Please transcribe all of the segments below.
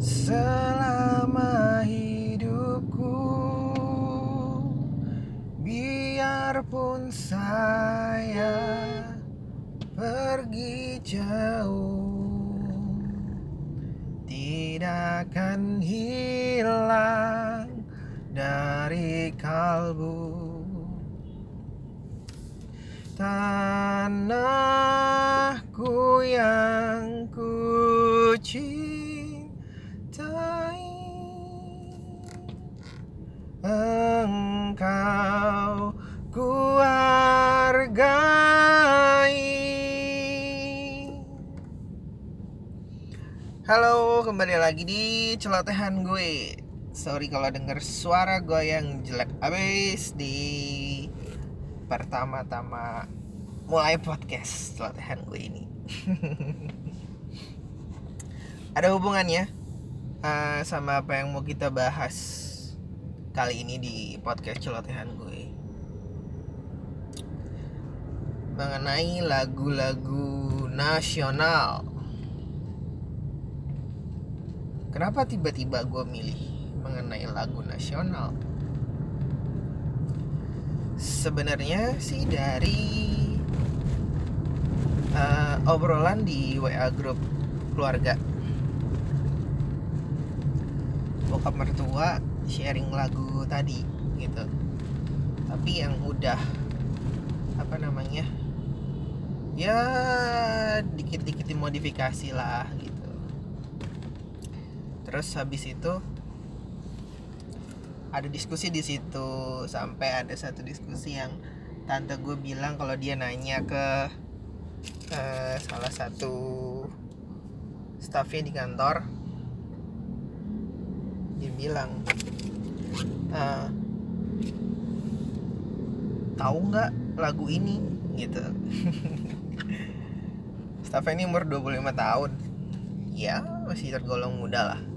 selama hidupku. Biarpun saya pergi jauh tidak akan hilang dari kalbu. Tanah lagi di celotehan gue. Sorry kalau denger suara gue yang jelek abis di pertama-tama mulai podcast celotehan gue ini. Ada hubungannya uh, sama apa yang mau kita bahas kali ini di podcast celotehan gue. Mengenai lagu-lagu nasional. Kenapa tiba-tiba gue milih mengenai lagu nasional? Sebenarnya sih dari uh, obrolan di WA grup keluarga. Bokap mertua sharing lagu tadi gitu tapi yang udah apa namanya ya dikit-dikit dimodifikasi lah gitu terus habis itu ada diskusi di situ. Sampai ada satu diskusi yang tante gue bilang kalau dia nanya ke uh, salah satu staffnya di kantor. Dia bilang uh, tahu nggak lagu ini? Gitu. Staff ini umur 25 tahun. Ya masih tergolong muda lah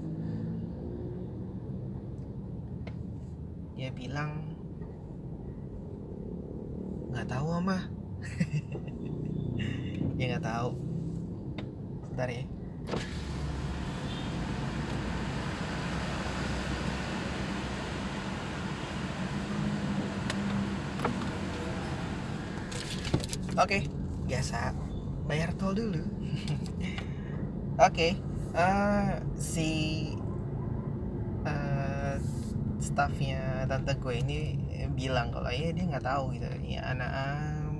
dia bilang nggak tahu ama dia nggak tahu. Sebentar ya. Oke, okay, biasa. Bayar tol dulu. Oke, okay, uh, eh, si uh, staffnya tante gue ini bilang kalau ya dia nggak tahu gitu ya anak um,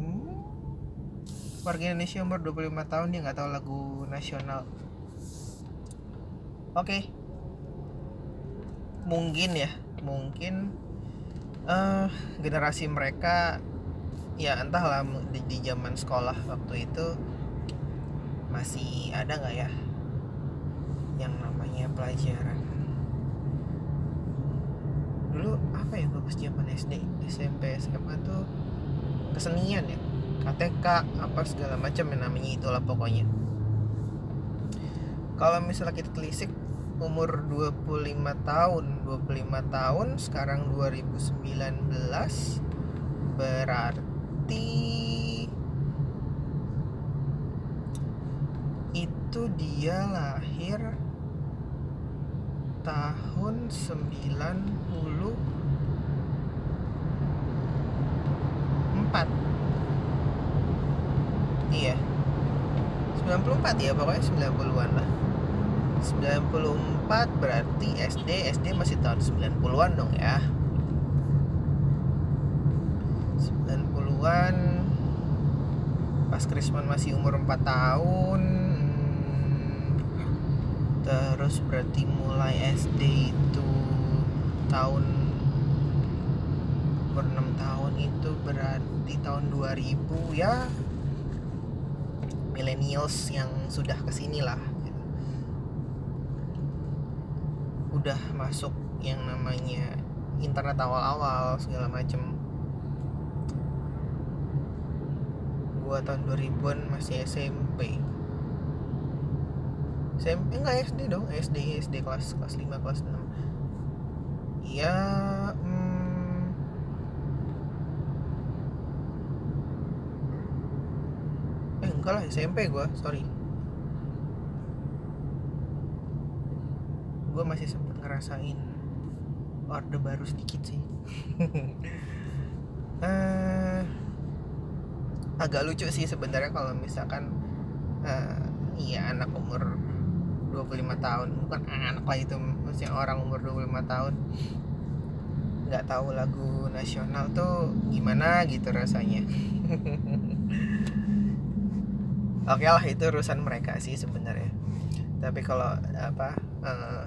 warga Indonesia umur 25 tahun dia nggak tahu lagu nasional. Oke, okay. mungkin ya, mungkin uh, generasi mereka ya entahlah di, di zaman sekolah waktu itu masih ada nggak ya yang namanya pelajaran dulu apa ya gue pas zaman SD SMP SMA tuh kesenian ya. KTK apa segala macam yang namanya itulah pokoknya. Kalau misalnya kita telisik umur 25 tahun 25 tahun sekarang 2019 berarti itu dia lahir tahun 94 iya 94 ya pokoknya 90-an lah. 94 berarti SD SD masih tahun 90-an dong ya. 90-an pas Krisman masih umur 4 tahun. Terus berarti mulai SD itu tahun umur 6 tahun itu berarti tahun 2000 ya millennials yang sudah ke sini lah gitu. udah masuk yang namanya internet awal-awal segala macem. Gua tahun 2000-an masih SMP SMP enggak SD dong SD SD kelas kelas 5 kelas 6 ya hmm, eh enggak lah SMP gua sorry. Gua masih sempet ngerasain orde baru sedikit sih. Uh, agak lucu sih sebenarnya kalau misalkan uh, iya anak umur 25 tahun bukan anak lah itu maksudnya orang umur 25 tahun nggak tahu lagu nasional tuh gimana gitu rasanya oke okay lah itu urusan mereka sih sebenarnya. Tapi kalau apa uh,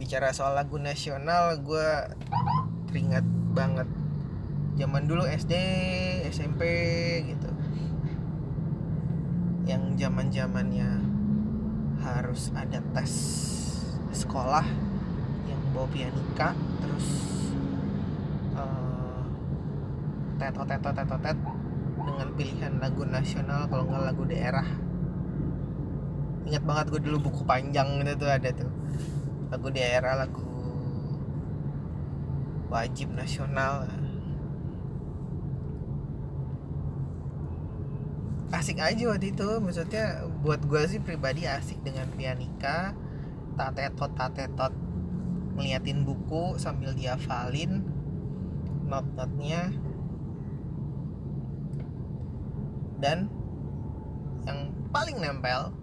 bicara soal lagu nasional gue teringat banget zaman dulu SD SMP gitu. Yang zaman zamannya harus ada tes sekolah yang bawa pianika terus uh, tetot tetot tetot tet dengan pilihan lagu nasional kalau nggak lagu daerah. Ingat banget gue dulu buku panjang itu tuh ada tuh. Lagu daerah lagu wajib nasional. Asik aja waktu itu maksudnya buat gue sih pribadi asik dengan pianika tatetot tatetot. Ngeliatin buku sambil diafalin not-notnya dan yang paling nempel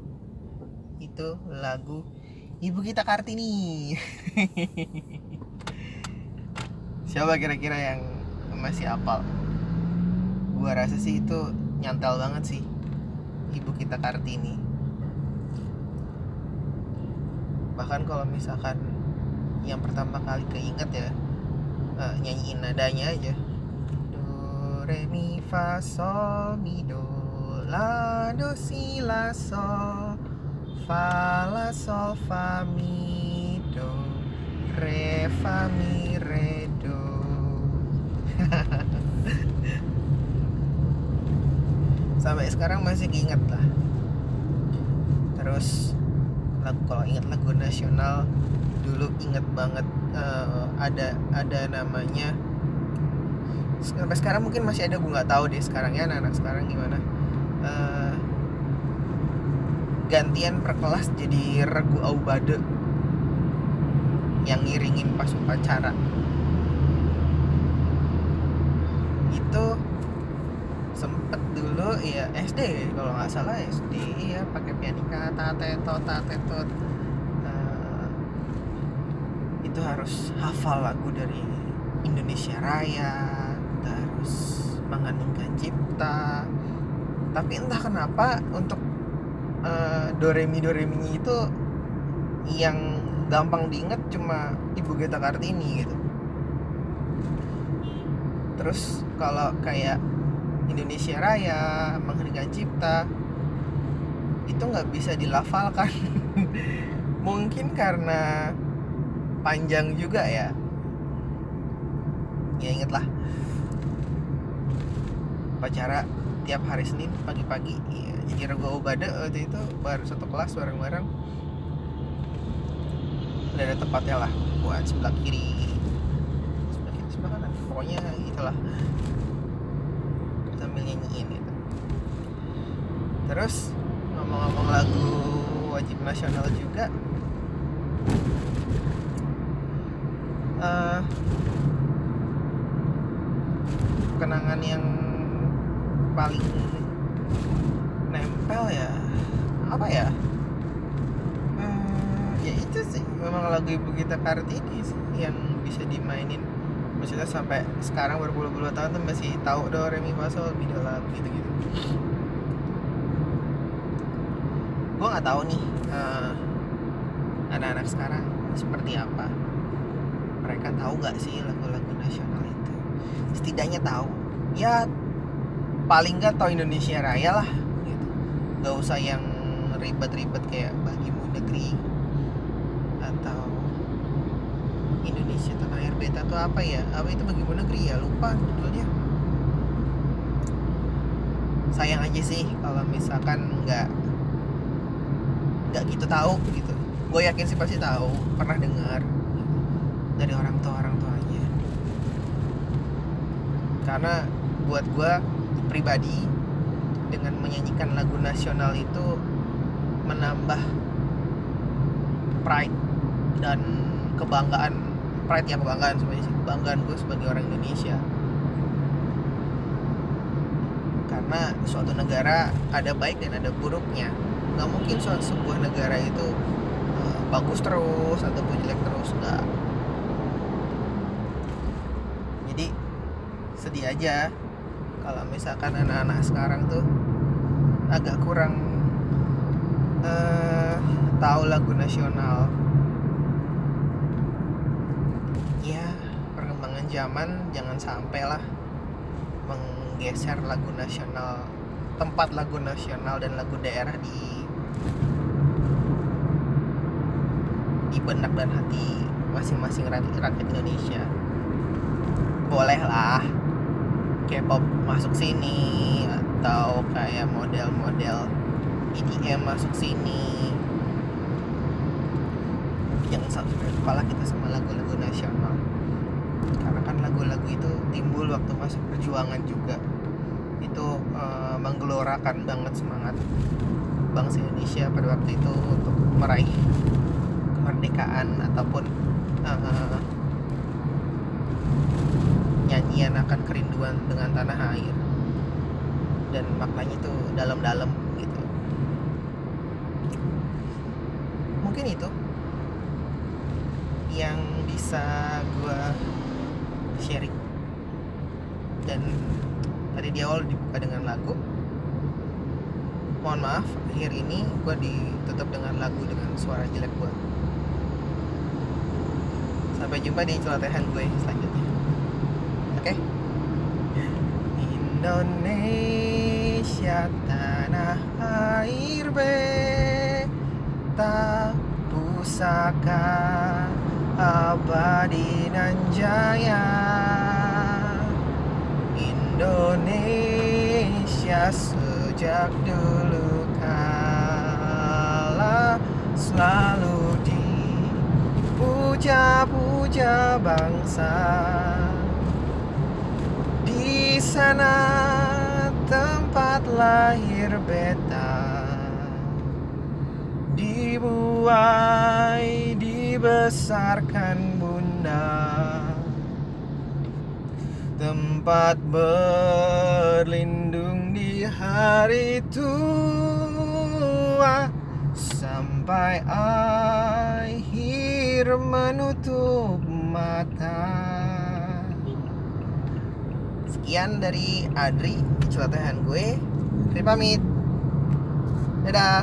itu lagu Ibu kita Kartini. Siapa kira-kira yang masih apal? Gua rasa sih itu nyantel banget sih Ibu kita Kartini. Bahkan kalau misalkan yang pertama kali keinget ya uh, nyanyiin nadanya aja do re mi fa sol mi do la do si la sol. Fa la sol fa mi do re fa mi re do. Sampai sekarang masih ingat lah. Terus lagu kalau ingat lagu nasional dulu inget banget uh, ada ada namanya sampai sekarang mungkin masih ada gue nggak tahu deh sekarang ya anak-anak sekarang gimana. Uh, gantian per kelas jadi regu aubade yang ngiringin pas upacara. Itu sempet dulu ya SD kalau nggak salah SD ya pakai pianika tatetot tatetot uh, itu harus hafal lagu dari Indonesia Raya terus mengandungkan cipta. Tapi entah kenapa untuk uh, doremi doremi itu yang gampang diingat cuma ibu Geta Kartini gitu. Terus kalau kayak Indonesia Raya menghargai cipta itu nggak bisa dilafalkan. Mungkin karena panjang juga ya. Ya inget lah upacara tiap hari Senin pagi-pagi. Ya, jadi rego obade waktu itu baru satu kelas bareng-bareng. Udah ada tempatnya lah buat sebelah kiri. Sebelah kiri sebelah kanan. Pokoknya itulah. Sambil nyanyiin gitu. Terus ngomong-ngomong lagu wajib nasional juga. Uh, kenangan yang paling nempel ya apa ya? Hmm, ya itu sih memang lagu ibu kita kartini sih yang bisa dimainin. Maksudnya sampai sekarang berpuluh-puluh tahun tuh masih tahu do re mi fa sol mi gitu gitu gue nggak tahu nih uh, anak-anak sekarang seperti apa. Mereka tahu nggak sih lagu-lagu nasional itu? Setidaknya tahu. Ya paling nggak tahu Indonesia Raya lah gitu. Nggak usah yang ribet-ribet kayak bagimu negeri atau Indonesia tanah air beta atau apa ya? Apa itu bagimu negeri ya? Lupa judulnya. Sayang aja sih kalau misalkan nggak nggak gitu tahu gitu. Gue yakin sih pasti tahu pernah dengar dari orang tua orang tuanya. Karena buat gue pribadi dengan menyanyikan lagu nasional itu menambah pride dan kebanggaan. Pride ya kebanggaan sebenarnya sih. Kebanggaan gue sebagai orang Indonesia. Karena suatu negara ada baik dan ada buruknya. Nggak mungkin suatu sebuah negara itu uh, bagus terus ataupun jelek terus nggak. Jadi sedih aja kalau misalkan anak-anak sekarang tuh agak kurang uh, tahu lagu nasional. Ya perkembangan zaman jangan sampai lah menggeser lagu nasional tempat lagu nasional dan lagu daerah di di benak dan hati masing-masing rakyat Indonesia. Boleh lah K-pop masuk sini atau kayak model-model EDM masuk sini. Jangan sampai kepala kita sama lagu-lagu nasional. Karena kan lagu-lagu itu timbul waktu masa perjuangan juga. Itu uh, menggelorakan banget semangat bangsa Indonesia pada waktu itu untuk meraih kemerdekaan ataupun uh, nyanyian akan kerinduan dengan tanah air. Dan maknanya itu dalam-dalam gitu. Mungkin itu yang bisa gue sharing. Dan tadi di awal dibuka dengan lagu. Mohon maaf akhir ini gue ditutup dengan lagu dengan suara jelek gue sampai jumpa di celotehan gue selanjutnya oke okay? Indonesia tanah air beta pusaka abadi nan jaya Indonesia sejak dulu kala selalu dipuja-puja bangsa sana tempat lahir beta. Dibuai dibesarkan bunda. Tempat berlindung di hari tua. Sampai akhir menutup mata sekian dari Adri di celotehan gue. Terima pamit. Dadah